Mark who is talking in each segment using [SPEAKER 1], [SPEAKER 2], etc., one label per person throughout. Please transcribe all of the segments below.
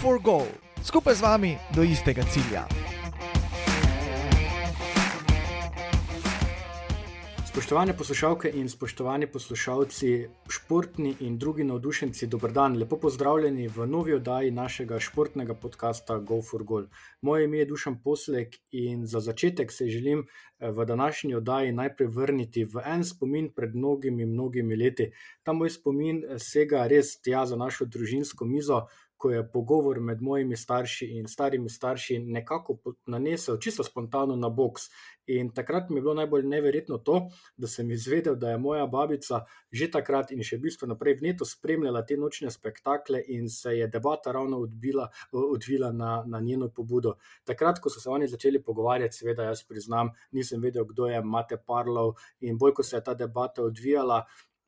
[SPEAKER 1] for Goal, skupaj z vami do istega cilja.
[SPEAKER 2] Spoštovane poslušalke in spoštovani poslušalci, športni in drugi navdušenci, dober dan, lepo pozdravljeni v novi oddaji našega športnega podcasta Go for Goal. Moje ime je Dušan Poslek in za začetek se želim eh, v današnji oddaji najprej vrniti v en spomin pred mnogimi, mnogimi leti. Ta moj spomin eh, sega res tja za našo družinsko mizo. Ko je pogovor med mojimi starši in starimi starši nekako nanesel čisto spontano na boks. In takrat mi je bilo najbolj neverjetno to, da sem izvedel, da je moja babica že takrat in še bistveno naprej vneto spremljala te nočne spektakle in se je debata ravno odbila, odvila na, na njeno pobudo. Takrat, ko so se oni začeli pogovarjati, seveda jaz priznam, nisem vedel, kdo je Mate Parlov in bolj, ko se je ta debata odvijala.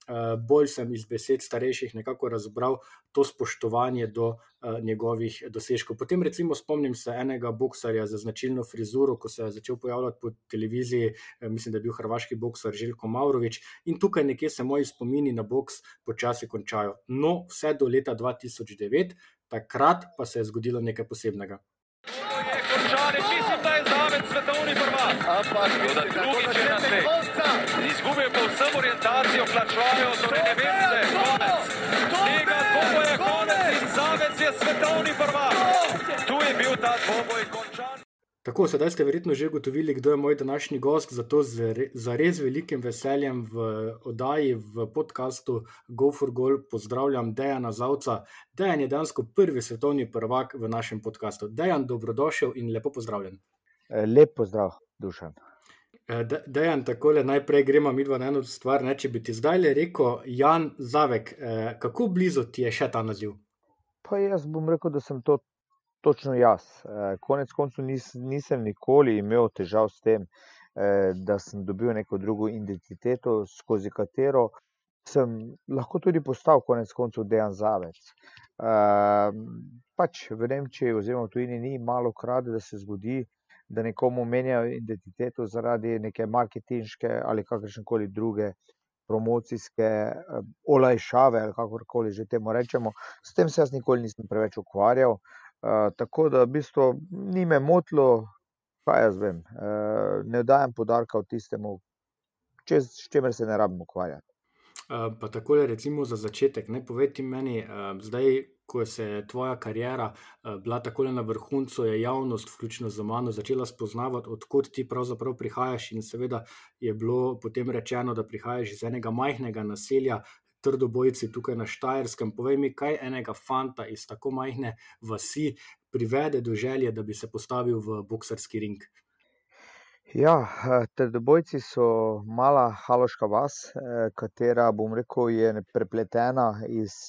[SPEAKER 2] Eh, bolj sem iz besed starejših nekako razbral to spoštovanje do uh, njegovih dosežkov. Potem, recimo, spomnim se enega boksarja za značilno frizuro, ko se je začel pojavljati po televiziji, uh, mislim, da je bil hrvaški boksar Željko Maurovič, in tukaj nekje se moji spomini na boks počasi končajo. No, vse do leta 2009, takrat pa se je zgodilo nekaj posebnega.
[SPEAKER 3] Končali, mislim, da je zaved svetovni prvak. Ampak, da drugi če na svet. Izgubijo pa vsem orientacijo, plačujejo, torej ne vem, da je konec. Tega dvoboja je konec in zaved je svetovni prvak. Tu je bil ta dvoboj končan.
[SPEAKER 2] Tako, sedaj ste verjetno že ugotovili, kdo je moj današnji gost, zato z res velikim veseljem v oddaji, v podkastu Go for Goal pozdravljam Dejana Zavca. Dejan je dejansko prvi svetovni prvak v našem podkastu. Dejan, dobrodošel in lepo pozdravljen.
[SPEAKER 4] E, lep pozdrav, dušan.
[SPEAKER 2] E, Dejan, tako le najprej gremo mi dva na eno stvar. Ne? Če bi ti zdaj le rekel, Jan Zavek, e, kako blizu ti je še ta naziv?
[SPEAKER 4] Pa jaz bom rekel, da sem to točno jaz. Eh, konec koncev nis, nisem nikoli imel težav s tem, eh, da sem dobil neko drugo identiteto, skozi katero sem lahko tudi postal konec koncev dejan zavec. Ehm, pač v Nemčiji oziroma v tujini ni malo krat, da se zgodi, da nekomu menjajo identiteto zaradi neke marketinške ali kakršne koli druge promocijske eh, olajšave ali kakorkoli že temu rečemo. S tem se jaz nikoli nisem preveč ukvarjal tako da v bistvu ni me motilo, kaj jaz vem, uh, ne dajem podarka tistemu, čez, s čimer se ne rabim ukvarjati.
[SPEAKER 2] Uh, pa tako je, recimo, za začetek. Ne povedi meni, uh, zdaj, ko se je tvoja karijera uh, bila tako na vrhuncu, je javnost, vključno z mano, začela spoznavati, odkot ti pravzaprav prihajaš. In seveda je bilo potem rečeno, da prihajaš iz enega majhnega naselja, trdobojci tukaj na Štajerskem. Povej mi, kaj enega fanta iz tako majhne vasi privede do želje, da bi se postavil v boksarski ring.
[SPEAKER 4] Ja, trdobojci so mala haloška vas, katera, bom rekel, je prepletena iz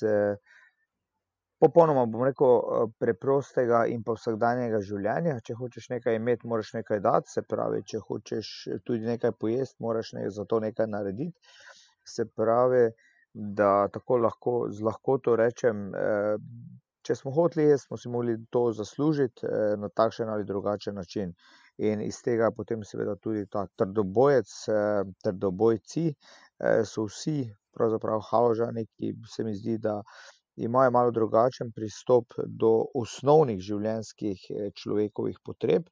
[SPEAKER 4] popolnoma, bom rekel, preprostega in pa vsakdanjega življenja. Če hočeš nekaj imeti, moraš nekaj dati, se pravi, če hočeš tudi nekaj pojesti, moraš za to nekaj narediti. Se pravi, da tako lahko z lahkoto rečem, eh, če smo hoteli, smo si mogli to zaslužiti eh, na takšen ali drugačen način. In iz tega potem seveda tudi ta trdobojec, eh, trdobojci so vsi pravzaprav haložani, ki se mi zdi, da imajo malo drugačen pristop do osnovnih življenjskih človekovih potreb.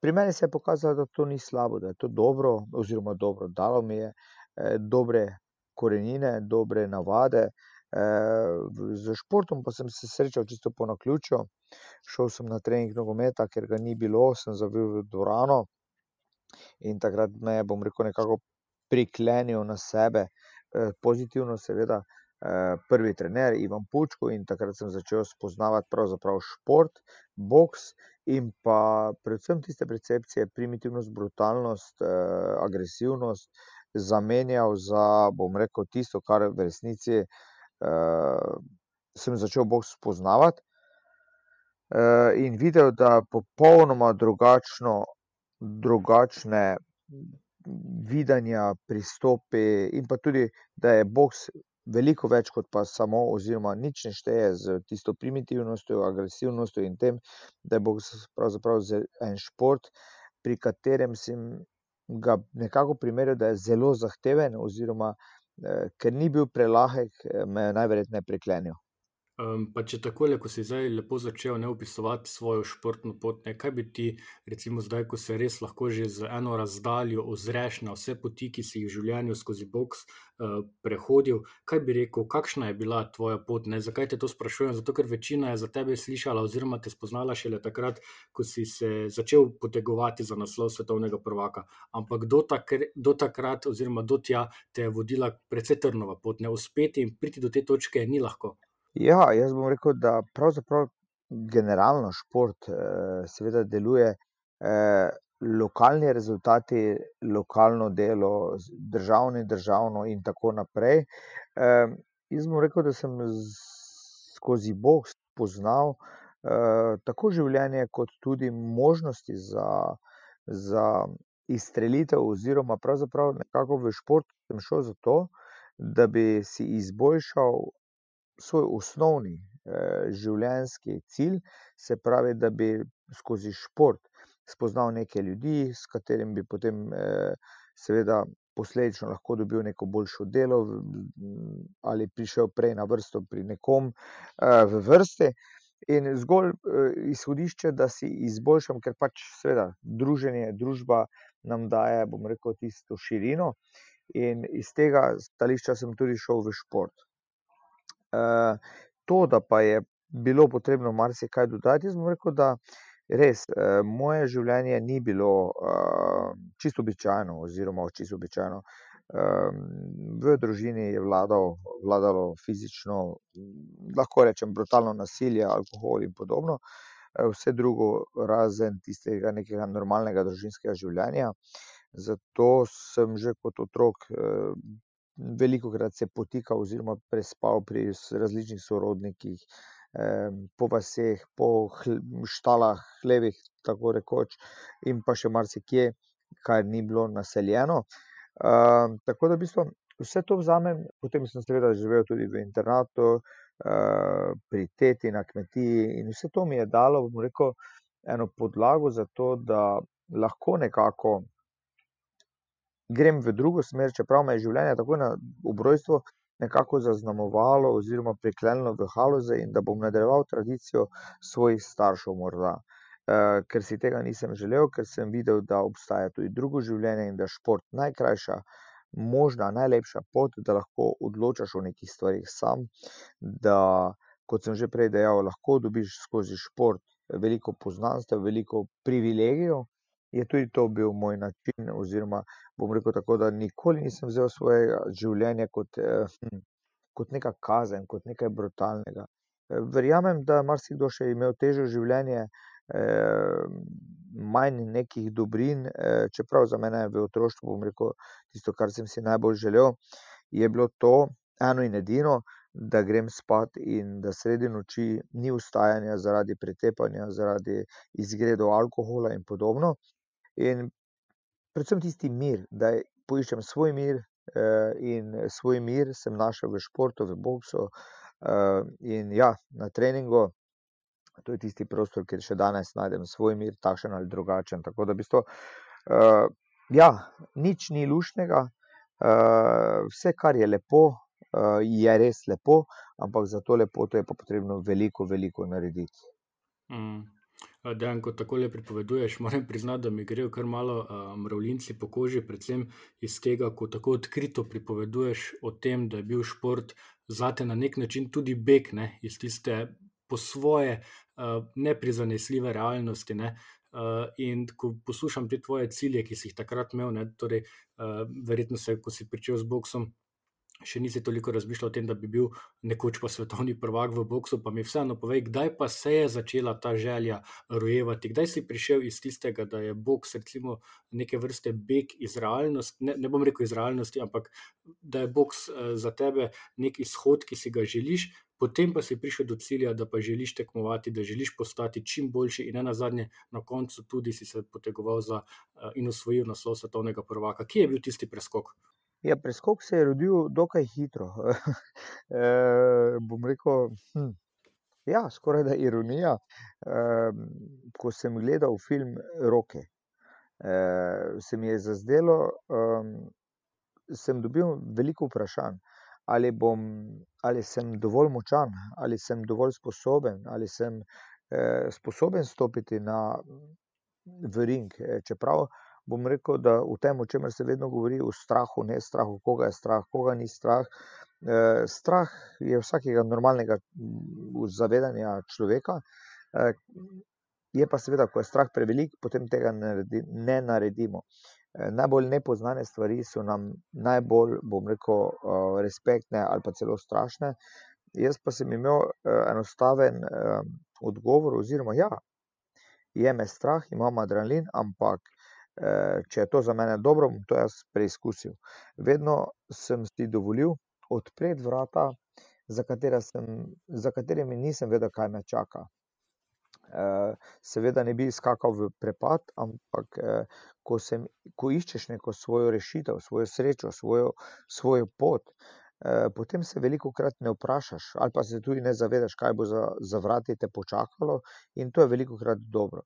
[SPEAKER 4] Pri meni se je pokazalo, da to ni slabo, da je to dobro oziroma dobro, dalo mi je dobre korenine, dobre navade. Z športom pa sem se srečal čisto po naključju. Šel sem na trening nogometa, ker ga ni bilo, sem zavil v dvorano in takrat me je, bom rekel, nekako priklenil na sebe, pozitivno, seveda, prvi trener Ivan Pučko in takrat sem začel spoznavati pravzaprav šport, boks in pa predvsem tiste percepcije, primitivnost, brutalnost, agresivnost zamenjal za, bom rekel, tisto, kar v resnici uh, sem začel bolj spoznavati. In videl, da je popolnoma drugačno, drugačne videnja, pristopi, in pa tudi, da je boks veliko več kot pa samo, oziroma nič ne šteje z tisto primitivnostjo, agresivnostjo in tem, da je boks pravzaprav en šport, pri katerem sem ga nekako primerjal, da je zelo zahteven, oziroma eh, ker ni bil prelahek, me je najverjetneje priklenil.
[SPEAKER 2] Um, pa če tako, ko si zdaj lepo začel ne opisovati svojo športno pot, ne, kaj bi ti, recimo, zdaj, ko se res lahko že z eno razdaljo ozreš na vse poti, ki si jih v življenju skozi boks uh, prehodil, kaj bi rekel, kakšna je bila tvoja pot? Ne? Zakaj te to sprašujem? Zato, ker večina je za tebe slišala, oziroma te spoznala šele takrat, ko si se začel potegovati za naslov svetovnega prvaka. Ampak do, takr, do takrat, oziroma do tja, te je vodila precej trnova pot, ne uspeti in priti do te točke ni lahko.
[SPEAKER 4] Ja, jaz bom rekel, da pravzaprav generalno šport eh, seveda deluje, eh, lokalni rezultati, lokalno delo, državni, državno in tako naprej. Eh, jaz bom rekel, da sem skozi boks spoznal tako življenje, kot tudi možnosti za, za izstrelitev, oziroma pravzaprav nekako v šport sem šel zato, da bi si izboljšal svoj osnovni eh, življenjski cilj, se pravi, da bi skozi šport spoznal neke ljudi, s katerimi bi potem, eh, seveda, posledično lahko dobil neko boljšo delo, ali prišel prej na vrsto pri nekom eh, v vrsti. In zgolj izhodišče, da si izboljšam, ker pač, seveda, druženje, družba nam daje, bom rekel, tisto širino. In iz tega stališča sem tudi šel v šport. Eh, to, da pa je bilo potrebno marsikaj dodati, jaz bom rekel, da res eh, moje življenje ni bilo eh, čisto običajno, oziroma čisto običajno. V družini je vladal, vladalo fizično, lahko rečem, brutalno nasilje, alkohol in podobno, vse drugo, razen tistega nekega normalnega družinskega življenja. Zato sem že kot otrok veliko krat se potikal oziroma prespal pri različnih sorodnikih, po vaseh, po štalah, hlevih, tako rekoč, in pa še marsikje, kar ni bilo naseljeno. Tako da v bistvu vse to vzamem, potem sem seveda živel tudi v internatu, pri teti na kmetiji in vse to mi je dalo, bom rekel, eno podlago za to, da lahko nekako grem v drugo smer, čeprav me je življenje takoj na obrojstvo nekako zaznamovalo oziroma priklenilo v Haloze in da bom nadaljeval tradicijo svojih staršev morda. Uh, ker si tega nisem želel, ker sem videl, da obstaja tudi drugo življenje in da je šport najkrajša, možna, najlepša pot, da lahko odločaš o nekih stvarih sam, da, kot sem že prej dejal, lahko dobiš skozi šport veliko poznanstev, veliko privilegijev, je tudi to bil moj način, oziroma bom rekel tako, da nikoli nisem vzel svojega življenja kot, eh, hm, kot neka kazen, kot nekaj brutalnega. Verjamem, da marsikdo še imel težje življenje, eh, manj nekih dobrin, eh, čeprav za mene v otroštvu, bom rekel, tisto, kar sem si najbolj želel, je bilo to eno in edino, da grem spat in da sredi noči ni vstajanja zaradi pretepanja, zaradi izgredov alkohola in podobno. In predvsem tisti mir, da poiščem svoj mir, eh, in svoj mir sem našel v športu, v boksu, eh, in ja, na treningu. To je tisti prostor, kjer še danes najdem svoj mir, takšen ali drugačen. Tako da v bistvu, eh, ja, nič ni luštnega, vse, kar je lepo, je res lepo, ampak za to lepoto je pa potrebno veliko, veliko narediti.
[SPEAKER 2] Mm. Dejan, ko tako le pripoveduješ, moram priznati, da mi grejo kar malo uh, mravljinci po koži, predvsem iz tega, ko tako odkrito pripoveduješ o tem, da je bil šport zate na nek način tudi beg ne, iz tiste po svoje uh, neprizanesljive realnosti. Ne. Uh, in ko poslušam te tvoje cilje, ki si jih takrat imel, ne, torej, uh, verjetno se, ko si pričel z boksom, še nisi toliko razmišljal o tem, da bi bil nekoč pa svetovni prvak v boksu, pa mi vseeno povej, kdaj pa se je začela ta želja rojevati, kdaj si prišel iz tistega, da je boks recimo neke vrste beg iz realnosti, ne, ne bom rekel iz realnosti, ampak da je boks uh, za tebe nek izhod, ki si ga želiš. Potem pa si prišel do cilja, da pa želiš tekmovati, da želiš postati čim boljši, in na zadnje, na koncu, tudi si se potegoval za uh, in osvojil naslov svetovnega prvaka. Kje je bil tisti preskok?
[SPEAKER 4] Ja, preskok se je rodil dokaj hitro. e, bom rekel, hm, ja, skoraj da ironija. E, ko sem gledal film Roke, e, se mi je zazdelo, da sem dobil veliko vprašanj. ali, bom, ali sem dovolj močan, ali sem dovolj sposoben, ali sem eh, sposoben stopiti na, v ring. Čeprav bom rekel, da v tem, o čemer se vedno govori, o strahu, ne strahu, koga je strah, koga ni strah. Eh, strah je vsakega normalnega zavedanja človeka. Eh, je pa seveda, ko je strah prevelik, potem tega ne naredimo. Eh, najbolj nepoznane stvari so nam najbolj, bom rekel, respektne ali pa celo strašne. Jaz pa sem imel enostaven odgovor, oziroma ja, je me strah, imam adrenalin, ampak če je to za mene dobro, bom to jaz preizkusil. Vedno sem si dovolil odpreti vrata, za sem, za katerimi nisem vedel, kaj me čaka. Seveda ne bi skakal v prepad, ampak ko sem, ko iščeš neko svojo rešitev, svojo srečo, svojo, svojo pot, potem se velikokrat ne vprašaš ali pa se tudi ne zavedaš, kaj bo za, za vrati te počakalo, in to je velikokrat dobro.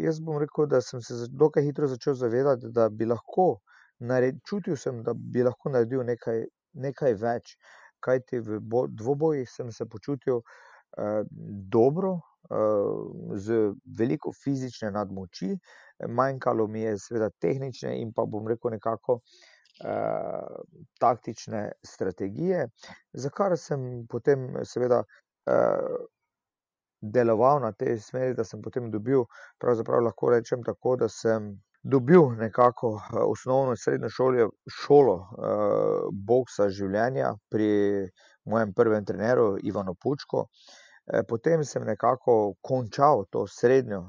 [SPEAKER 4] Jaz bom rekel, da sem se dokaj hitro začel zavedati, da bi lahko čutil sem, da bi lahko naredil nekaj, nekaj več, kajti v dvobojih sem se počutil dobro, z veliko fizične nadmoči, manjkalo mi je seveda tehnične in pa, bom rekel, nekako taktične strategije, za kar sem potem seveda deloval na tej smeri, da sem potem dobil, pravzaprav lahko rečem tako, da sem dobil nekako osnovno in srednjo šolo boksa življenja pri mojem prvem trenerju, Ivanu Pučku. Potem sem nekako končal to srednjo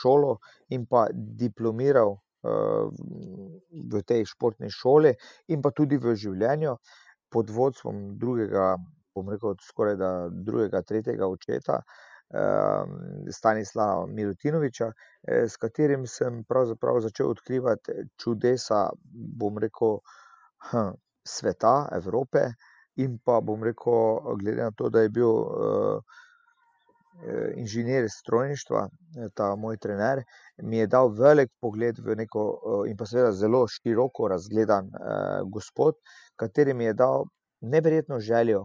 [SPEAKER 4] šolo in pa diplomiral v tej športni šoli in pa tudi v življenju pod vodstvom drugega, bom rekel, skorajda drugega, tretjega očeta, Stanislava Milutinoviča, s katerim sem pravzaprav začel odkrivati čudesa, bom rekel, sveta, Evrope, in pa, bom rekel, glede na to, da je bil inženir strojništva, ta moj trener, mi je dal velik vpogled v neko in pa seveda zelo široko razgledan gospod, kateri mi je dal neverjetno željo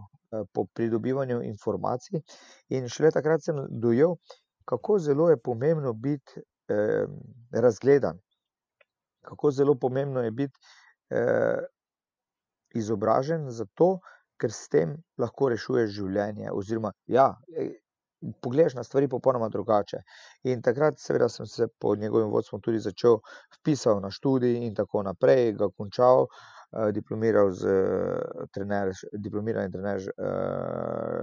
[SPEAKER 4] po pridobivanju informacij. In šele takrat sem dojel, kako zelo je pomembno biti razgledan, kako zelo pomembno je biti izobražen, zato ker s tem lahko rešuješ življenje oziroma, ja, pogledaš na stvari popolnoma drugače. In takrat seveda sem se pod njegovim vodstvom tudi začel, vpisal na študij in tako naprej, ga končal, diplomiral s diplomirani trener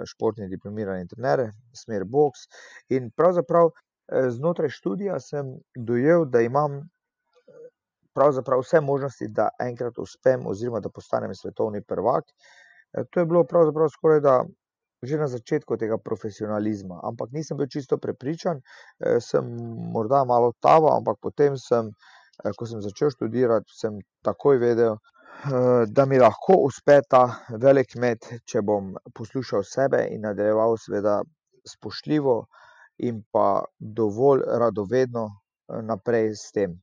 [SPEAKER 4] športni diplomirani trener, smer boks. In pravzaprav znotraj študija sem dojel, da imam pravzaprav vse možnosti, da enkrat uspem oziroma da postanem svetovni prvak. To je bilo pravzaprav skorajda že na začetku tega profesionalizma, ampak nisem bil čisto prepričan, sem morda malo taval, ampak potem sem, ko sem začel študirati, sem takoj vedel, da mi lahko uspe ta velik met, če bom poslušal sebe in nadaljeval seveda spoštljivo in pa dovolj radovedno naprej s tem,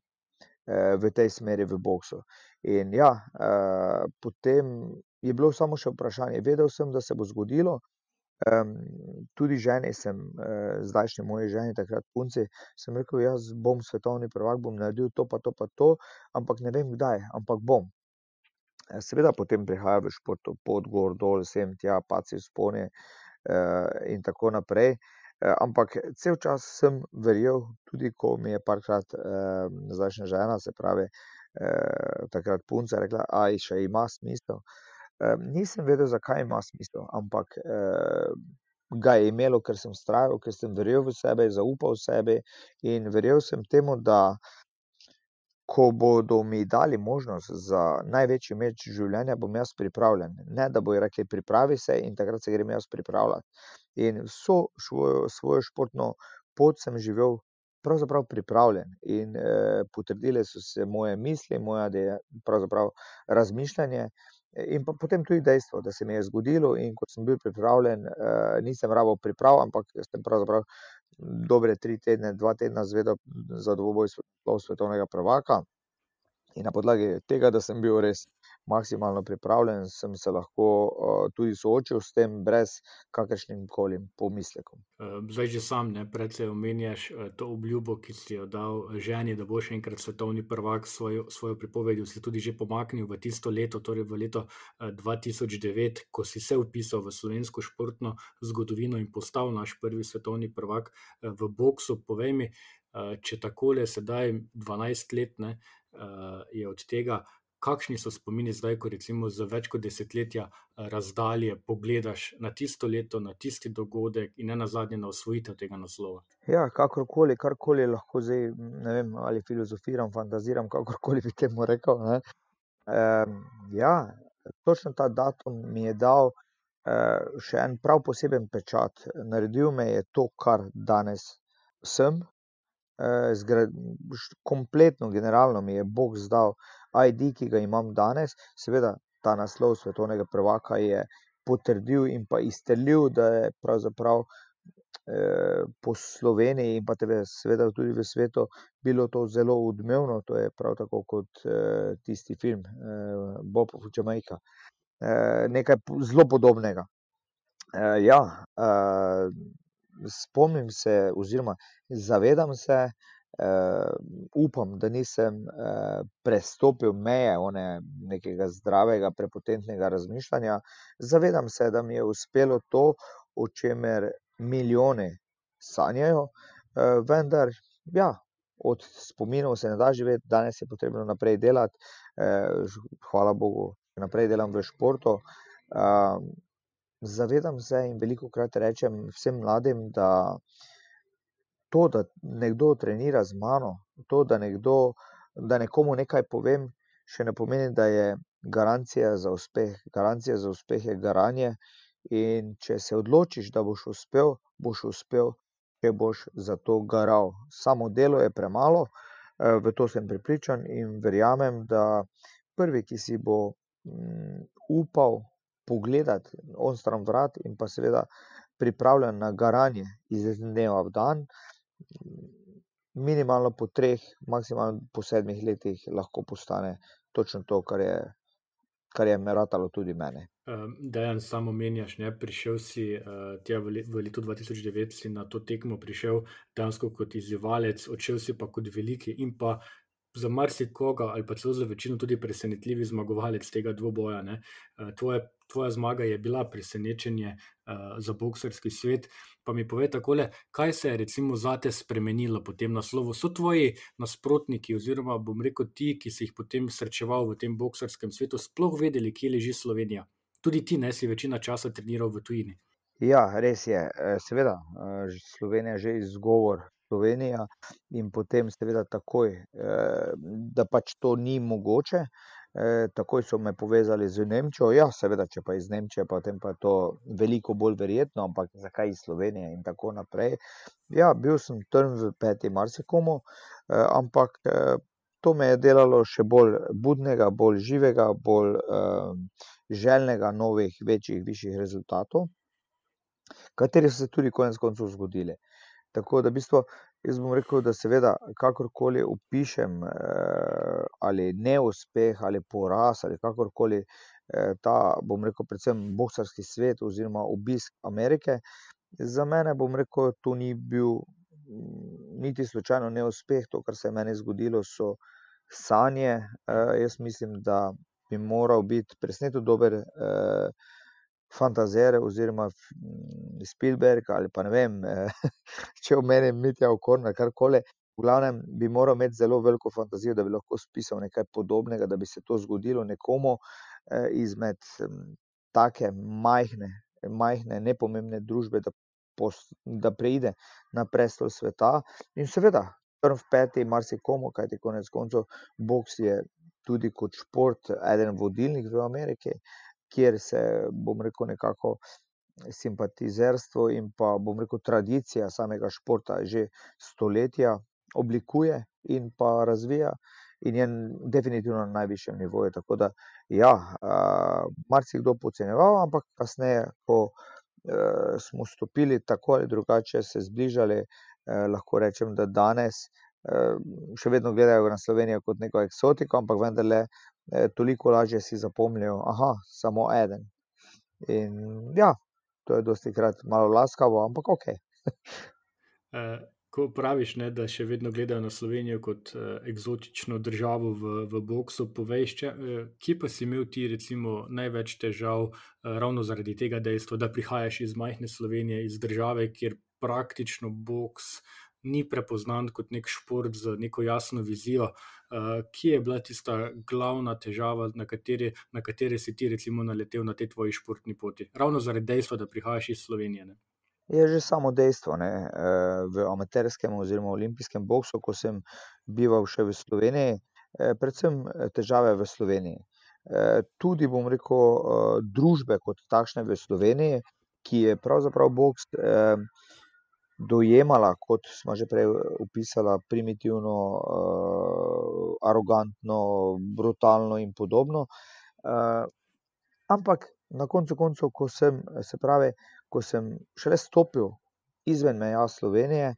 [SPEAKER 4] v tej smeri v boksu. In ja, potem je bilo samo še vprašanje, vedel sem, da se bo zgodilo, tudi ženi sem, zdajšnji moji ženi, takrat punci, sem rekel: "Jaz bom svetovni prvak, bom naredil to pa to pa to, ampak ne vem, kdaj, ampak bom." Seveda potem prihaja v športu pot gor, dol, sem, tja, padci, vzponi, in tako naprej. Ampak cel čas sem verjel, tudi ko mi je parkrat zdajšnja žena, se pravi, takrat punca rekla: "A še ima smisel?" Nisem vedel, zakaj ima smisel, ampak ga je imelo, ker sem vztrajal, ker sem verjel v sebe, zaupal sebi in verjel sem temu, da ko bodo mi dali možnost za največji met življenja, bom jaz pripravljen. Ne da bojo rekli: "Pripravi se," in takrat se grem jaz pripravljat. In vso svojo, svojo športno pot sem živel pravzaprav pripravljen in potrdile so se moje misli, moja pravzaprav razmišljanje in pa potem tudi dejstvo, da se mi je zgodilo, in ko sem bil pripravljen, nisem rabil priprav, ampak sem pravzaprav dobre tri tedne, dva tedna izvedel za dvoboj svetovnega prvaka. In na podlagi tega, da sem bil res maksimalno pripravljen, sem se lahko tudi soočil s tem, brez kakršnim koli pomislekom.
[SPEAKER 2] Zdaj, že sam, ne, predvsej omenjaš to obljubo, ki si jo dal ženi, da boš enkrat svetovni prvak, svojo, svojo pripovedjo si tudi že pomaknil v tisto leto, torej v leto 2009, ko si se upisal v slovensko športno zgodovino in postal naš prvi svetovni prvak v boksu. Povej mi, če takole, sedaj 12 let ne, je od tega, kakšni so spomini zdaj, ko recimo za več kot desetletja razdalje pogledaš na tisto leto, na tisti dogodek in ne nazadnje na osvojitev tega naslova?
[SPEAKER 4] Ja, kakorkoli, karkoli lahko zdaj, ne vem, ali filozofiram, fantaziram, kakorkoli bi temu rekel. Ne. Ja, točno ta datum mi je dal še en prav poseben pečat. Naredil me je to, kar danes sem. kompletno, generalno mi je Bog izdal ID, ki ga imam danes. Seveda ta naslov svetovnega prvaka je potrdil in pa izstrelil, da je pravzaprav po Sloveniji in pa seveda tudi v svetu bilo to zelo odmevno. To je prav tako kot tisti film Bob of Jamaica. nekaj zelo podobnega. ja, spomnim se oziroma zavedam se, upam, da nisem prestopil meje nekega zdravega, prepotentnega razmišljanja. Zavedam se, da mi je uspelo to, o čemer milijoni sanjajo. vendar, ja, od spominov se ne da živeti, danes je potrebno naprej delati. hvala bogu, naprej delam v športu. zavedam se in velikokrat rečem vsem mladim, da to, da nekdo trenira z mano, to, da nekdo, da nekomu nekaj povem, še ne pomeni, da je garancija za uspeh. Garancija za uspeh je garanje, in če se odločiš, da boš uspel, boš uspel, če boš za to garal. Samo delo je premalo, v to sem prepričan in verjamem, da prvi, ki si bo upal pogledati onstran vrat in pa seveda pripravljen na garanje iz dneva v dan, minimalno po treh, maksimalno po sedmih letih lahko postane točno to, kar je, kar je ratalo tudi meni.
[SPEAKER 2] Dejan, sam omenjaš, ne, prišel si tja v v letu dva tisoč devet si na to tekmo prišel dejansko kot izzivalec, odšel si pa kot veliki in pa za marsikoga ali pa celo za večino tudi presenetljivi zmagovalec tega dvoboja, ne. tvoje, tvoja zmaga je bila presenečenje za boksarski svet. Pa mi povej takole, kaj se je recimo zate spremenilo po tem naslovu? So tvoji nasprotniki oziroma, bom rekel, ti, ki si jih potem srečeval v tem boksarskem svetu, sploh vedeli, kje leži Slovenija? Tudi ti, ne, si večino časa treniral v tujini.
[SPEAKER 4] Ja, res je, seveda, Slovenija je že izgovor Slovenija in potem seveda takoj, da pač to ni mogoče. takoj so me povezali z Nemčijo, ja, seveda, če pa iz Nemčije, potem pa je to veliko bolj verjetno, ampak zakaj iz Slovenije in tako naprej. Ja, bil sem trn v peti marsikomu, ampak to me je delalo še bolj budnega, bolj živega, bolj željnega novih, večjih, višjih rezultatov, kateri so se tudi konec koncev zgodili. Tako da v bistvu jaz bom rekel, da seveda kakorkoli opišem ali neuspeh ali poraz ali kakorkoli ta, bom rekel, predvsem boksarski svet oziroma obisk Amerike, za mene, bom rekel, to ni bil niti slučajno neuspeh, to, kar se je meni zgodilo, so sanje. jaz mislim, da bi moral biti presneto dober fantazer oziroma Spielberg ali pa ne vem, če omenim Mitja Okorna, karkoli. V glavnem bi moral imeti zelo veliko fantazijo, da bi lahko spisal nekaj podobnega, da bi se to zgodilo nekomu izmed take majhne, majhne, nepomembne družbe, da da preide na prestol sveta. In seveda trn v peti marsikomu, kajti konec koncev boks je tudi kot šport eden vodilnih v Ameriki, kjer se, bom rekel, nekako simpatizerstvo in pa, bom rekel, tradicija samega športa že stoletja oblikuje in pa razvija in je definitivno na najvišjem nivoju, tako da ja, marsikdo podcenjeval, ampak kasneje, ko smo stopili tako ali drugače se zbližali, lahko rečem, da danes še vedno gledajo na Slovenijo kot neko eksotiko, ampak vendarle toliko lažje si zapomnijo, aha, samo eden. In ja, to je dosti krat malo laskavo, ampak ok.
[SPEAKER 2] Ko praviš, ne, da še vedno gledajo na Slovenijo kot uh, eksotično državo v, v boksu, poveš, če, uh, kje pa si imel ti recimo, največ težav, uh, ravno zaradi tega dejstva, da prihajaš iz majhne Slovenije, iz države, kjer praktično boks ni prepoznan kot nek šport z neko jasno vizijo. Uh, kje je bila tista glavna težava, na kateri, na kateri si ti recimo naletel na tej tvoji športni poti? Ravno zaradi dejstva, da prihajaš iz Slovenije. Ne?
[SPEAKER 4] je že samo dejstvo. Ne, eh, v amaterskem oziroma olimpijskem boksu, ko sem bival še v Sloveniji, eh, predvsem eh, težave v Sloveniji. Tudi, bom rekel, družbe kot takšne v Sloveniji, ki je pravzaprav boks dojemala, kot smo že prej opisali, primitivno, arogantno, brutalno in podobno. Ampak na koncu koncev, ko sem, se pravi, ko sem šele stopil izven meja Slovenije,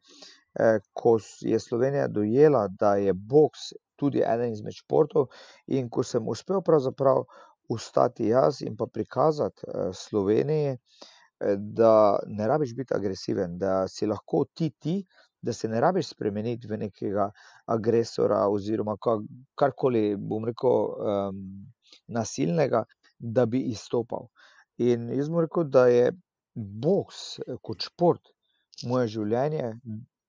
[SPEAKER 4] eh, ko je Slovenija dojela, da je boks tudi eden izmed športov, in ko sem uspel pravzaprav ustati jaz in pa prikazati eh, Sloveniji, eh, da ne rabiš biti agresiven, da si lahko ti ti. Da se ne rabiš spremeniti v nekega agresora, oziroma karkoli, bom rekel, um, nasilnega, da bi izstopal. In jaz bom rekel, da je boks kot šport moje življenje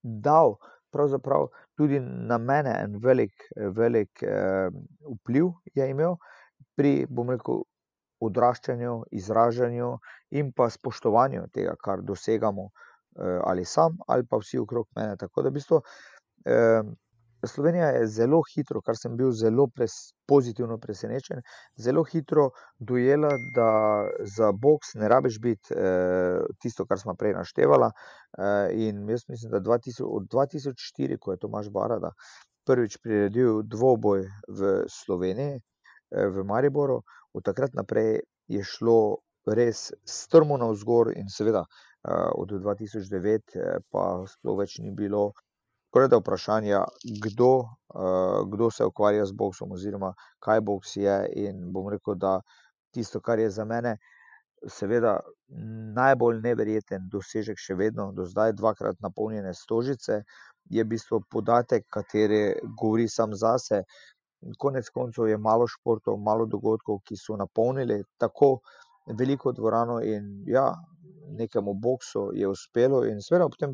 [SPEAKER 4] dal pravzaprav tudi na mene en velik, velik eh, vpliv je imel pri, bom rekel, odraščanju, izražanju in pa spoštovanju tega, kar dosegamo eh, ali sam ali pa vsi okrog mene. Tako da v bistvu Slovenija je zelo hitro, kar sem bil zelo pres, pozitivno presenečen, zelo hitro dojela, da za boks ne rabiš biti eh, tisto, kar smo prej naštevali. Eh, in jaz mislim, da 2000, od 2004, ko je Tomaš Barada prvič priredil dvoboj v Sloveniji, v Mariboru, od takrat naprej je šlo res strmo navzgor, in seveda eh, od 2009 eh, pa sploh več ni bilo skoraj da vprašanja, kdo, kdo se ukvarja z boksom, oziroma kaj boks je. In bom rekel, da tisto, kar je za mene, seveda, najbolj neverjeten dosežek, še vedno do zdaj, dvakrat napolnjene stožice, je v bistvu podatek, kateri govori sam zase. Konec koncev je malo športov, malo dogodkov, ki so napolnili tako veliko dvorano, in ja, nekemu boksu je uspelo, in seveda ob tem,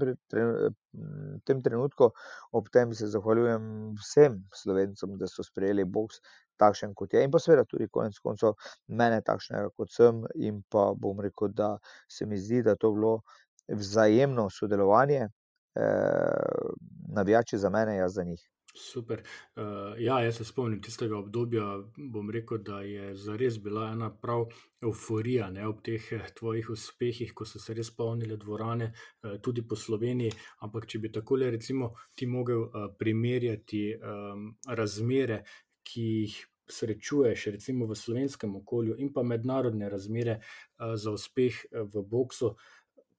[SPEAKER 4] tem trenutku, ob tem se zahvaljujem vsem slovencem, da so sprejeli boks takšen, kot je, in pa seveda tudi konec koncev mene takšnega, kot sem, in pa bom rekel, da se mi zdi, da to bilo vzajemno sodelovanje, eh, navijači za mene, jaz za njih.
[SPEAKER 2] Super. Uh, ja, jaz se spomnim tistega obdobja. Bom rekel, da je zares bila ena prav euforija ne, ob teh eh, tvojih uspehih, ko so se res polnile dvorane, uh, tudi po Sloveniji. Ampak, če bi tako le, recimo, ti mogel uh, primerjati um, razmere, ki jih srečuješ, recimo v slovenskem okolju, in pa mednarodne razmere za uspeh v boksu.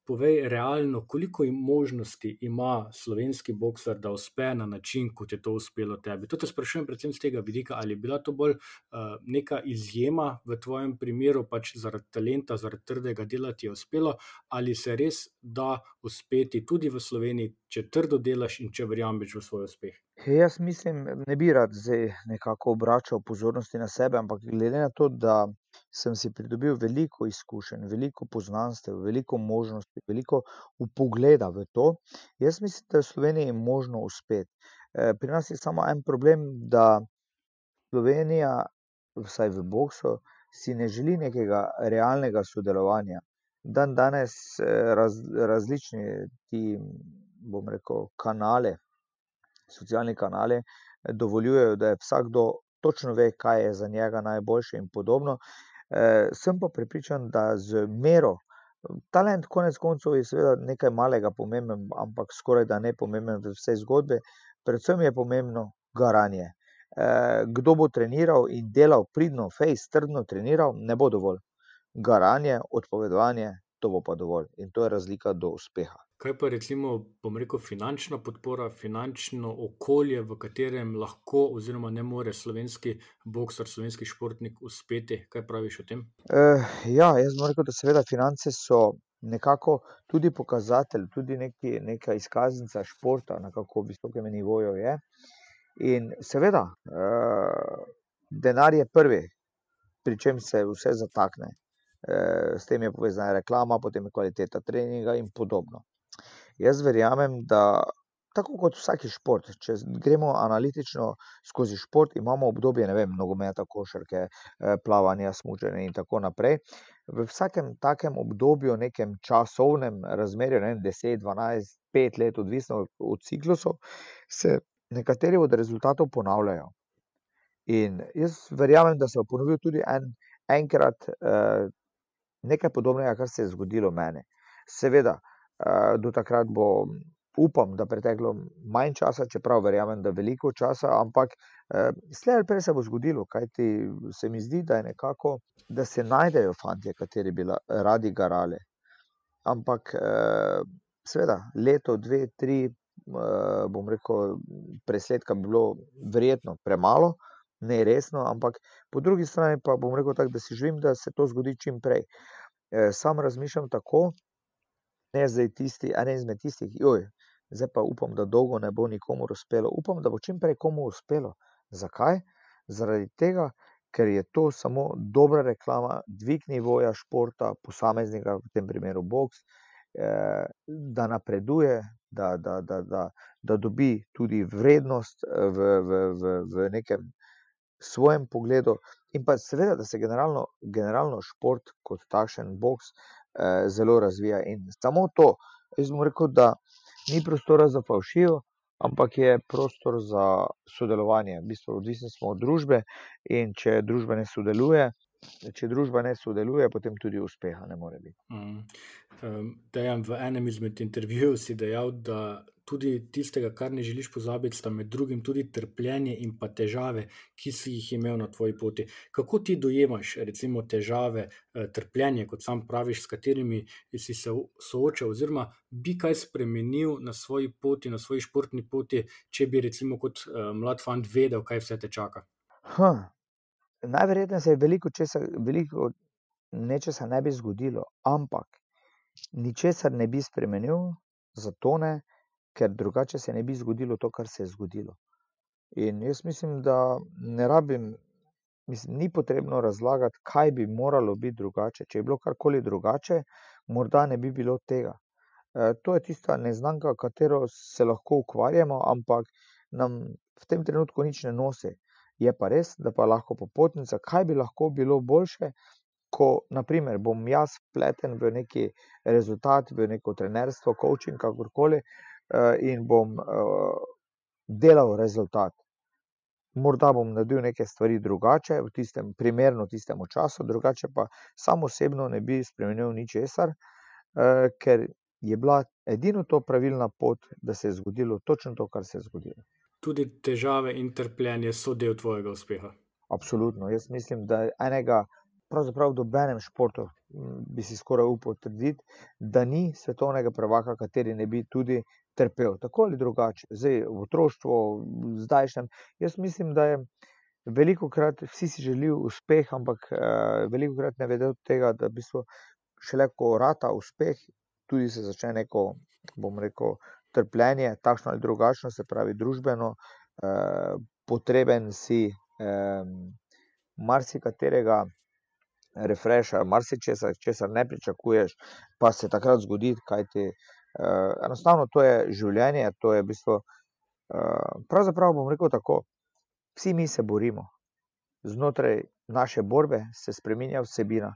[SPEAKER 2] Povej realno, koliko možnosti ima slovenski boksar, da uspe na način, kot je to uspelo tebi. To te sprašujem predvsem z tega vidika, ali je bila to bolj uh, neka izjema v tvojem primeru, pač zaradi talenta, zaradi trdega dela ti je uspelo, ali se res da uspeti tudi v Sloveniji, če trdo delaš in če verjameš v svoj uspeh.
[SPEAKER 4] Jaz mislim, ne bi rad zdaj nekako obračal pozornosti na sebe, ampak glede na to, da sem si pridobil veliko izkušenj, veliko poznanstev, veliko možnosti, veliko upogleda v to. Jaz mislim, da je v Sloveniji možno uspeti. Eh, pri nas je samo en problem, da Slovenija, vsaj v boksu, si ne želi nekega realnega sodelovanja. Dan danes eh, raz, različni ti, bom rekel, kanale, socialni kanale, eh, dovoljujejo, da je vsakdo točno ve, kaj je za njega najboljše in podobno. Eh, sem pa prepričan, da z mero, talent, konec koncev, je seveda nekaj malega pomemben, ampak skoraj da ne pomemben v vsej zgodbi, predvsem je pomembno garanje. Eh, kdo bo treniral in delal pridno, fejs, trdno treniral, ne bo dovolj. Garanje, odpovedovanje, to bo pa dovolj in to je razlika do uspeha.
[SPEAKER 2] Kaj pa recimo, bom rekel, finančna podpora, finančno okolje, v katerem lahko oziroma ne more slovenski boksar, slovenski športnik uspeti? Kaj praviš o tem?
[SPEAKER 4] Uh, ja, jaz moram reči, da seveda finance so nekako tudi pokazatelj, tudi neki, neka izkaznica športa, na kako visokem nivoju je. In seveda, uh, denar je prvi, pri čem se vse zatakne. Uh, s tem je povezana reklama, potem je kvaliteta treninga in podobno. Jaz verjamem, da tako kot vsaki šport, če gremo analitično skozi šport, imamo obdobje, ne vem, nogometa, košarke, eh, plavanja, smučanja in tako naprej. V vsakem takem obdobju, nekem časovnem razmerju, ne vem, 10, 12, 5 let, odvisno od ciklusov, se nekateri od rezultatov ponavljajo. In jaz verjamem, da se bo ponovil tudi en, enkrat eh, nekaj podobnega, kar se je zgodilo meni. Seveda, Eh, do takrat bo, upam, da preteklo manj časa, čeprav verjamem, da veliko časa, ampak eh, slej ali prej se bo zgodilo, kajti se mi zdi, da je nekako, da se najdejo fanti, kateri bi radi garali. Ampak, eh, seveda, leto, dve, tri, bom rekel, presledka bi bilo verjetno premalo. Ne resno, ampak po drugi strani pa bom rekel tako, da si želim, da se to zgodi čim prej. Sam razmišljam tako, ne zdaj tisti, eden izmed tistih, joj, zdaj pa upam, da dolgo ne bo nikomu uspelo. Upam, da bo čim prej komu uspelo. Zakaj? Zaradi tega, ker je to samo dobra reklama, dvig nivoja športa, posameznika, v tem primeru boks, eh, da napreduje, da, da, da, da, da dobi tudi vrednost eh, v, v, v, v nekem svojem pogledu, in pa seveda, da se generalno, generalno šport kot takšen boks Eh, zelo razvija. In samo to, jaz bom rekel, da ni prostora za falšijo, ampak je prostor za sodelovanje. V bistvu, odvisni smo od družbe in če družba ne sodeluje. Če družba ne sodeluje, potem tudi uspeha ne more biti.
[SPEAKER 2] Mm. Um, v enem izmed intervjujev si dejal, da tudi tistega, kar ne želiš pozabiti, sta med drugim tudi trpljenje in pa težave, ki si jih imel na tvoji poti. Kako ti dojemaš, recimo, težave, eh, trpljenje, kot sam praviš, s katerimi si se soočal, oziroma bi kaj spremenil na svoji poti, na svoji športni poti, če bi, recimo, kot uh, mlad fant vedel, kaj vse te čaka?
[SPEAKER 4] Huh. Najverjetneje se je veliko česa, veliko nečesa ne bi zgodilo, ampak ničesar ne bi spremenil, zato ne, ker drugače se ne bi zgodilo to, kar se je zgodilo. In jaz mislim, da ne rabim, mislim, ni potrebno razlagati, kaj bi moralo biti drugače. Če je bilo karkoli drugače, morda ne bi bilo tega. E, to je tista neznanka, katero se lahko ukvarjamo, ampak nam v tem trenutku nič ne nosi. Je pa res, da pa lahko popotnica, kaj bi lahko bilo boljše, ko naprimer, bom jaz pleten v neki rezultat, v neko trenerstvo, coaching, kakorkoli. Eh, in bom eh, delal rezultat. Morda bom naredil neke stvari drugače, v tistem primerno, tistemu času, drugače pa samo osebno ne bi spremenil ničesar, eh, ker je bila edino to pravilna pot, da se je zgodilo točno to, kar se je zgodilo.
[SPEAKER 2] Tudi težave in trpljenje so del tvojega uspeha.
[SPEAKER 4] Absolutno. Jaz mislim, da enega, pravzaprav v dobenem športu, bi si skoraj upal trditi, da ni svetovnega prvaka, kateri ne bi tudi trpel, tako ali drugače, zdaj v otroštvu, zdajšnjem. Jaz mislim, da je veliko krat vsi si želijo uspeh, ampak uh, veliko krat ne vedo tega, da v bistvu šele ko rata uspeh, tudi se začne neko, bom rekel, trpljenje, takšno ali drugačno, se pravi družbeno, uh, potreben si um, marsikaterega. Refresha, marsikaj, česar ne pričakuješ, pa se takrat zgodi, kaj ti uh, enostavno to je življenje, to je v bistvu. Uh, pravzaprav bom rekel tako, vsi mi se borimo. Znotraj naše borbe se spremenja vsebina,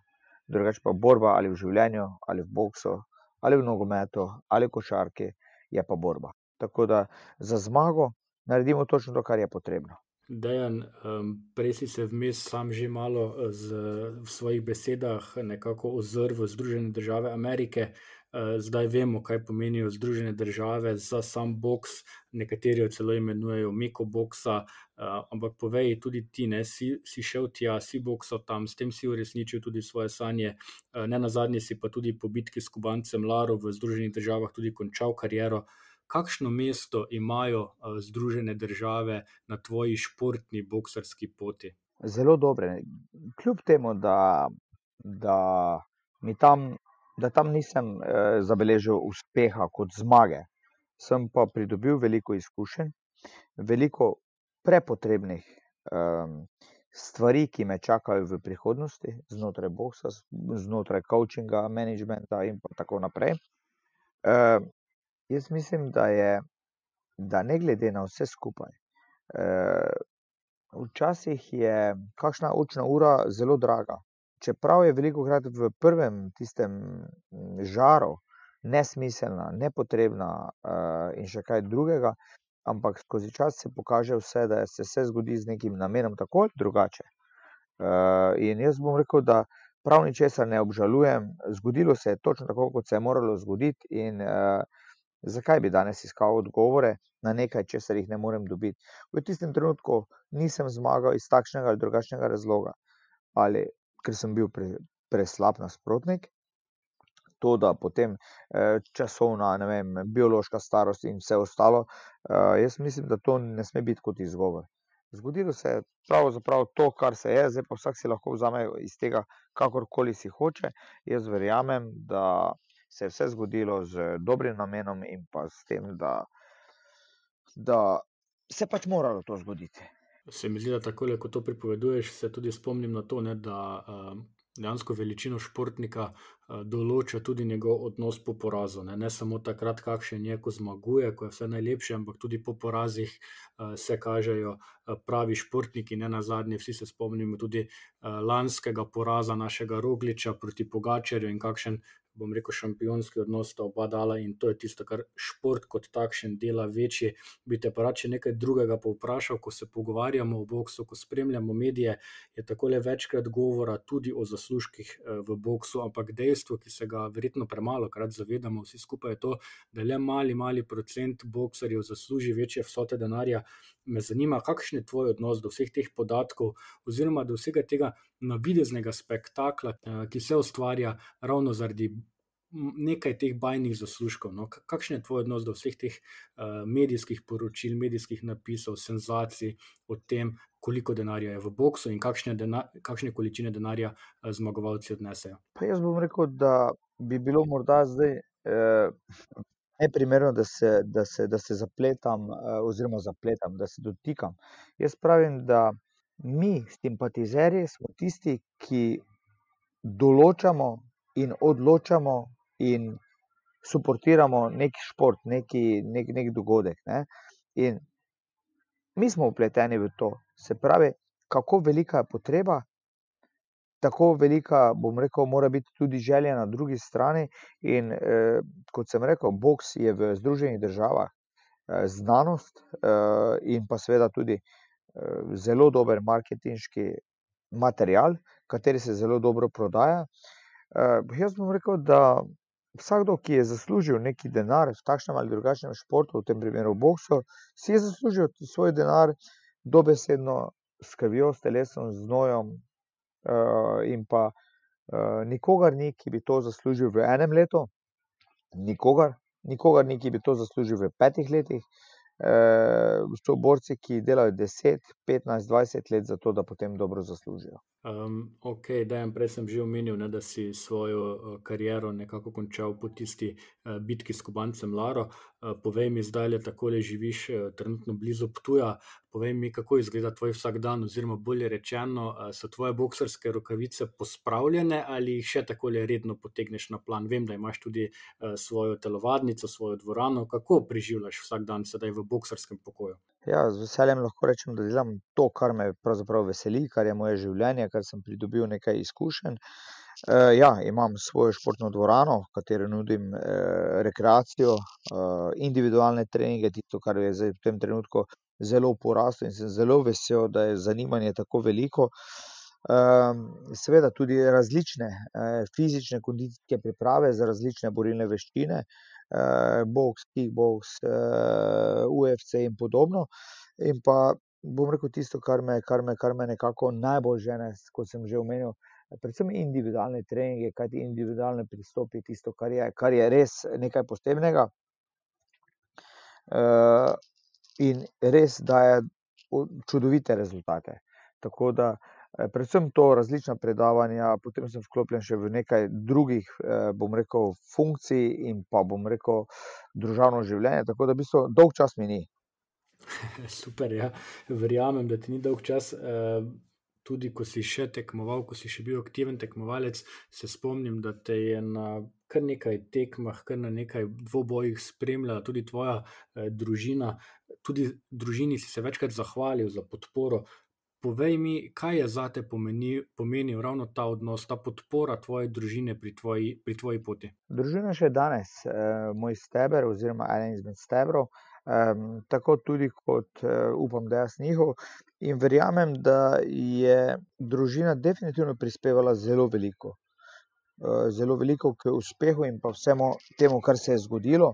[SPEAKER 4] drugače pa borba ali v življenju, ali v boksu, ali v nogometu, ali v košarki, je pa borba. Tako da za zmago naredimo točno to, kar je potrebno.
[SPEAKER 2] Dejan, um, prej si se vmes sam že malo z, v svojih besedah nekako ozrl v Združene države Amerike. Zdaj vemo, kaj pomenijo Združene države za sam boks, nekateri jo celo imenujejo Meko boksa. Ampak povej, tudi ti, ne, si, si šel tja, si boksal tam, s tem si uresničil tudi svoje sanje. Ne na zadnje si pa tudi po bitki s Kubancem Laro v Združenih državah tudi končal kariero kakšno mesto imajo Združene države na tvoji športni boksarski poti?
[SPEAKER 4] Zelo dobre. Kljub temu, da, da, tam, da tam nisem eh, zabeležil uspeha kot zmage, sem pa pridobil veliko izkušenj, veliko prepotrebnih eh, stvari, ki me čakajo v prihodnosti, znotraj boksa, znotraj coachinga, managementa in tako naprej. Eh, Jaz mislim, da je, da ne glede na vse skupaj, eh, včasih je kakšna učna ura zelo draga. Čeprav je velikokrat v prvem tistem žaru nesmiselna, nepotrebna eh, in še kaj drugega, ampak skozi čas se pokaže vse, da se vse zgodi z nekim namenom, tako ali drugače. Eh, in jaz bom rekel, da prav ničesar ne obžalujem, zgodilo se je točno tako, kot se je moralo zgoditi in Zakaj bi danes iskal odgovore na nekaj, česar jih ne morem dobiti? V tistem trenutku nisem zmagal iz takšnega ali drugačnega razloga, ali ker sem bil pre, preslab nasprotnik, to, da potem eh, časovna, ne vem, biološka starost in vse ostalo. Eh, jaz mislim, da to ne sme biti kot izgovor. Zgodilo se je pravzaprav to, kar se je, zdaj pa vsak si lahko vzame iz tega, kakorkoli si hoče. Jaz verjamem, da se je vse zgodilo z dobrim namenom in pa s tem, da, da se pač moralo to zgoditi.
[SPEAKER 2] Se mi zdi, da tako, kot to pripoveduješ, se tudi spomnim na to, ne, da uh, dejansko veličino športnika uh, določa tudi njegov odnos po porazu. Ne, ne samo takrat, kakšen je, ko zmaguje, ko je vse najlepše, ampak tudi po porazih uh, se kažejo uh, pravi športniki. Ne na zadnje, vsi se spomnimo tudi uh, lanskega poraza našega Rogliča proti Pogačerju in kakšen bom rekel, šampionski odnos sta oba dala in to je tisto, kar šport kot takšen dela večji. Bi te pa rače nekaj drugega povprašal, ko se pogovarjamo o boksu, ko spremljamo medije, je tako le večkrat govora tudi o zaslužkih eh, v boksu, ampak dejstvo, ki se ga verjetno premalo krat zavedamo, vsi skupaj je to, da le mali, mali procent boksarjev zasluži večje vsote denarja. Me zanima, kakšen je tvoj odnos do vseh teh podatkov, oziroma do vsega tega navideznega spektakla, eh, ki se ustvarja ravno zaradi nekaj teh bajnih zaslužkov. No? Kakšen je tvoj odnos do vseh teh uh, medijskih poročil, medijskih napisov, senzacij o tem, koliko denarja je v boksu in kakšne, denar, kakšne količine denarja uh, zmagovalci odnesejo?
[SPEAKER 4] Pa jaz bom rekel, da bi bilo morda zdaj. Uh... Neprimerno, da se, da, se, da se zapletam, oziroma zapletam, da se dotikam. Jaz pravim, da mi, simpatizerji, smo tisti, ki določamo in odločamo in suportiramo neki šport, neki, nek, nek dogodek. Ne? In mi smo upleteni v to. Se pravi, kako velika je potreba, tako velika, bom rekel, mora biti tudi želja na drugi strani. In eh, kot sem rekel, boks je v Združenih državah eh, znanost eh, in pa seveda tudi eh, zelo dober marketinški material, kateri se zelo dobro prodaja. Uh, jaz bom rekel, da vsakdo, ki je zaslužil neki denar v takšnem ali drugačnem športu, v tem primeru v boksu, si je zaslužil svoj denar dobesedno s krvjo, s telesom, z nojem uh, in pa uh, nikogar ni, ki bi to zaslužil v enem letu, nikogar, nikogar ni, ki bi to zaslužil v petih letih. So borci, ki delajo 10, 15, 20 let za to, da potem dobro zaslužijo.
[SPEAKER 2] Um, ok, jim prej sem že omenil, ne, da si svojo uh, kariero nekako končal po tisti uh, bitki s Kubancem Laro. Uh, povej mi, zdaj le tako le živiš, uh, trenutno blizu Ptuja. Povej mi, kako izgleda tvoj vsak dan, oziroma bolje rečeno, uh, so tvoje boksarske rokavice pospravljene ali jih še tako le redno potegneš na plan. Vem, da imaš tudi uh, svojo telovadnico, svojo dvorano. Kako preživljaš vsak dan sedaj v boksarskem pokoju?
[SPEAKER 4] Ja, z veseljem lahko rečem, da delam to, kar me pravzaprav veseli, kar je moje življenje, kar sem pridobil nekaj izkušenj. E, ja, imam svojo športno dvorano, v kateri nudim e, rekreacijo, e, individualne treninge, tisto, kar je zdaj v tem trenutku zelo poraslo in sem zelo vesel, da je zanimanje tako veliko. Um, seveda tudi različne uh, fizične kondicijske priprave za različne borilne veščine, uh, boks, kickboks, uh, UFC in podobno. In pa bom rekel tisto, kar me, kar me, kar me nekako najbolj žene, kot sem že omenil, predvsem individualne treninge, kajti individualne pristopi tisto, kar je, kar je res nekaj posebnega. Uh, in res daje čudovite rezultate. Tako da, eh, predvsem to različna predavanja, potem sem vklopljen še v nekaj drugih, eh, bom rekel, funkcij in pa bom rekel, družabno življenje. Tako da, v bistvu, dolg čas mi ni.
[SPEAKER 2] Super, ja. verjamem, da ti ni dolg čas. Eh, tudi, ko si še tekmoval, ko si še bil aktiven tekmovalec, se spomnim, da te je na kar nekaj tekmah, kar na nekaj dvobojih spremljala tudi tvoja eh, družina. Tudi družini si se večkrat zahvalil za podporo. Povej mi, kaj je za te pomenil, pomenil ravno ta odnos, ta podpora tvoje družine pri tvoji, pri tvoji poti?
[SPEAKER 4] Družina še danes, eh, moj steber, oziroma eden izmed stebrov, eh, tako tudi kot eh, upam, da jaz njihov. In verjamem, da je družina definitivno prispevala zelo veliko. Eh, zelo veliko k uspehu in pa vsemu temu, kar se je zgodilo.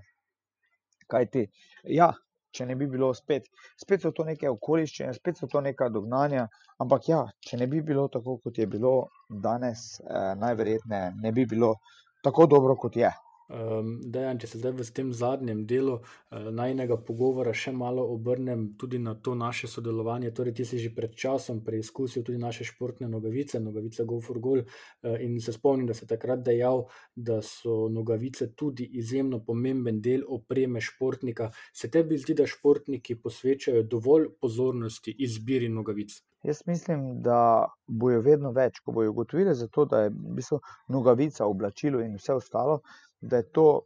[SPEAKER 4] Kajti, ja, če ne bi bilo spet, spet so to neke okoliščine, spet so to neka dognanja. Ampak ja, če ne bi bilo tako, kot je bilo danes, eh, najverjetneje ne bi bilo tako dobro, kot je.
[SPEAKER 2] Um, Dejan, če se zdaj v tem zadnjem delu uh, najnega pogovora še malo obrnem tudi na to naše sodelovanje. Torej, ti si že pred časom preizkusil tudi naše športne nogavice, nogavice Go for Goal. Uh, in se spomnim, da si takrat dejal, da so nogavice tudi izjemno pomemben del opreme športnika. Se tebi zdi, da športniki posvečajo dovolj pozornosti izbiri nogavic?
[SPEAKER 4] Jaz mislim, da bojo vedno več, ko bojo ugotovili, da je v bistvu nogavica, oblačilo in vse ostalo da je to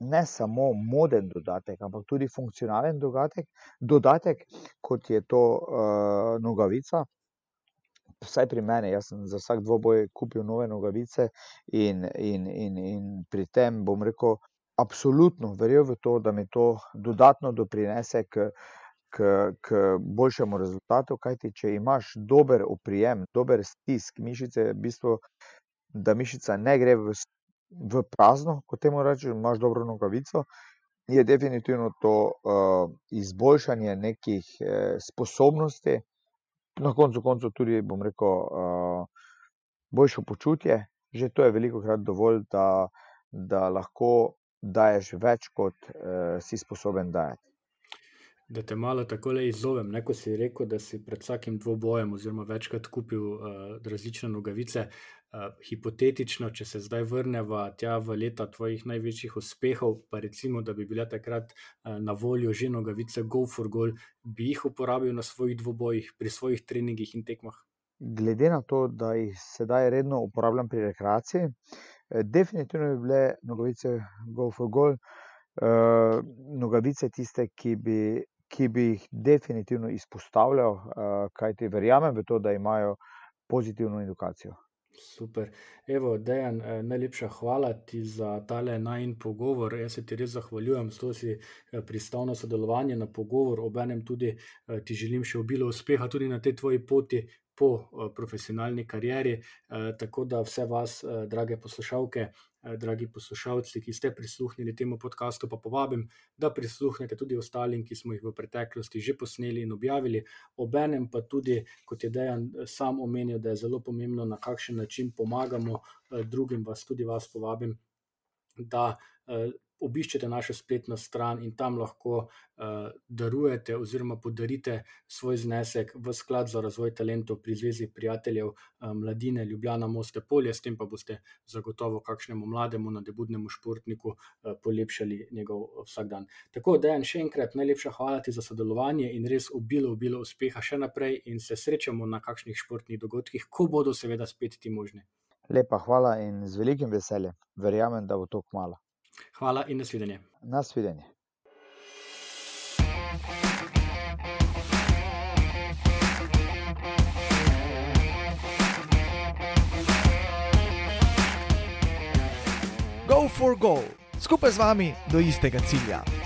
[SPEAKER 4] ne samo moden dodatek, ampak tudi funkcionalen dodatek, dodatek kot je to uh, nogavica. Vsaj pri meni, jaz sem za vsak dvoboj kupil nove nogavice, in, in, in, in pri tem bom rekel, absolutno verjel v to, da mi to dodatno doprinese k, k, k boljšemu rezultatu. Kajti, če imaš dober oprijem, dober stisk mišice, v bistvu, da mišica ne gre v v prazno, kot temu rečeš, imaš dobro nogavico, je definitivno to uh, izboljšanje nekih uh, sposobnosti, na koncu koncev tudi, bom rekel, uh, boljše počutje. Že to je veliko krat dovolj, da, da lahko daješ več, kot uh, si sposoben dajati.
[SPEAKER 2] Da te malo tako le izzovem, ne, ko si rekel, da si pred vsakim dvobojem, oziroma večkrat kupil uh, različne nogavice. Uh, hipotetično, če se zdaj vrnemo tja v leta tvojih največjih uspehov, pa recimo, da bi bile takrat uh, na voljo že nogavice Go for Goal, bi jih uporabil na svojih dvobojih, pri svojih treningih in tekmah.
[SPEAKER 4] Glede na to, da jih sedaj redno uporabljam pri rekreaciji, definitivno bi bile nogavice Go for Goal. Uh, nogavice tiste, ki bi ki bi jih definitivno izpostavljal, eh, kajti verjamem v to, da imajo pozitivno edukacijo.
[SPEAKER 2] Super. Evo, Dejan, eh, najlepša hvala ti za tale najin pogovor. Jaz se ti res zahvaljujem, da si eh, pristal na sodelovanje, na pogovor. Obenem tudi ti želim še obilo uspeha tudi na tej tvoji poti po profesionalni karieri. Tako da vse vas, drage poslušalke, Eh, dragi poslušalci, ki ste prisluhnili temu podkastu, pa povabim, da prisluhnete tudi ostalim, ki smo jih v preteklosti že posneli in objavili. Obenem pa tudi, kot je Dejan eh, sam omenil, da je zelo pomembno, na kakšen način pomagamo eh, drugim, vas tudi vas povabim, da obiščete našo spletno stran in tam lahko uh, darujete oziroma podarite svoj znesek v sklad za razvoj talentov pri Zvezi prijateljev uh, mladine Ljubljana Moste Polje, s tem pa boste zagotovo kakšnemu mlademu nadebudnemu športniku uh, polepšali njegov vsak dan. Tako da en še enkrat najlepša hvala ti za sodelovanje in res obilo, obilo uspeha še naprej in se srečamo na kakšnih športnih dogodkih, ko bodo seveda spet ti možni.
[SPEAKER 4] Lepa hvala in z velikim veseljem. Verjamem, da bo to kmalo.
[SPEAKER 2] Hvala in nasvidenje.
[SPEAKER 4] Nasvidenje.
[SPEAKER 1] Go for goal, skupaj z vami do istega cilja.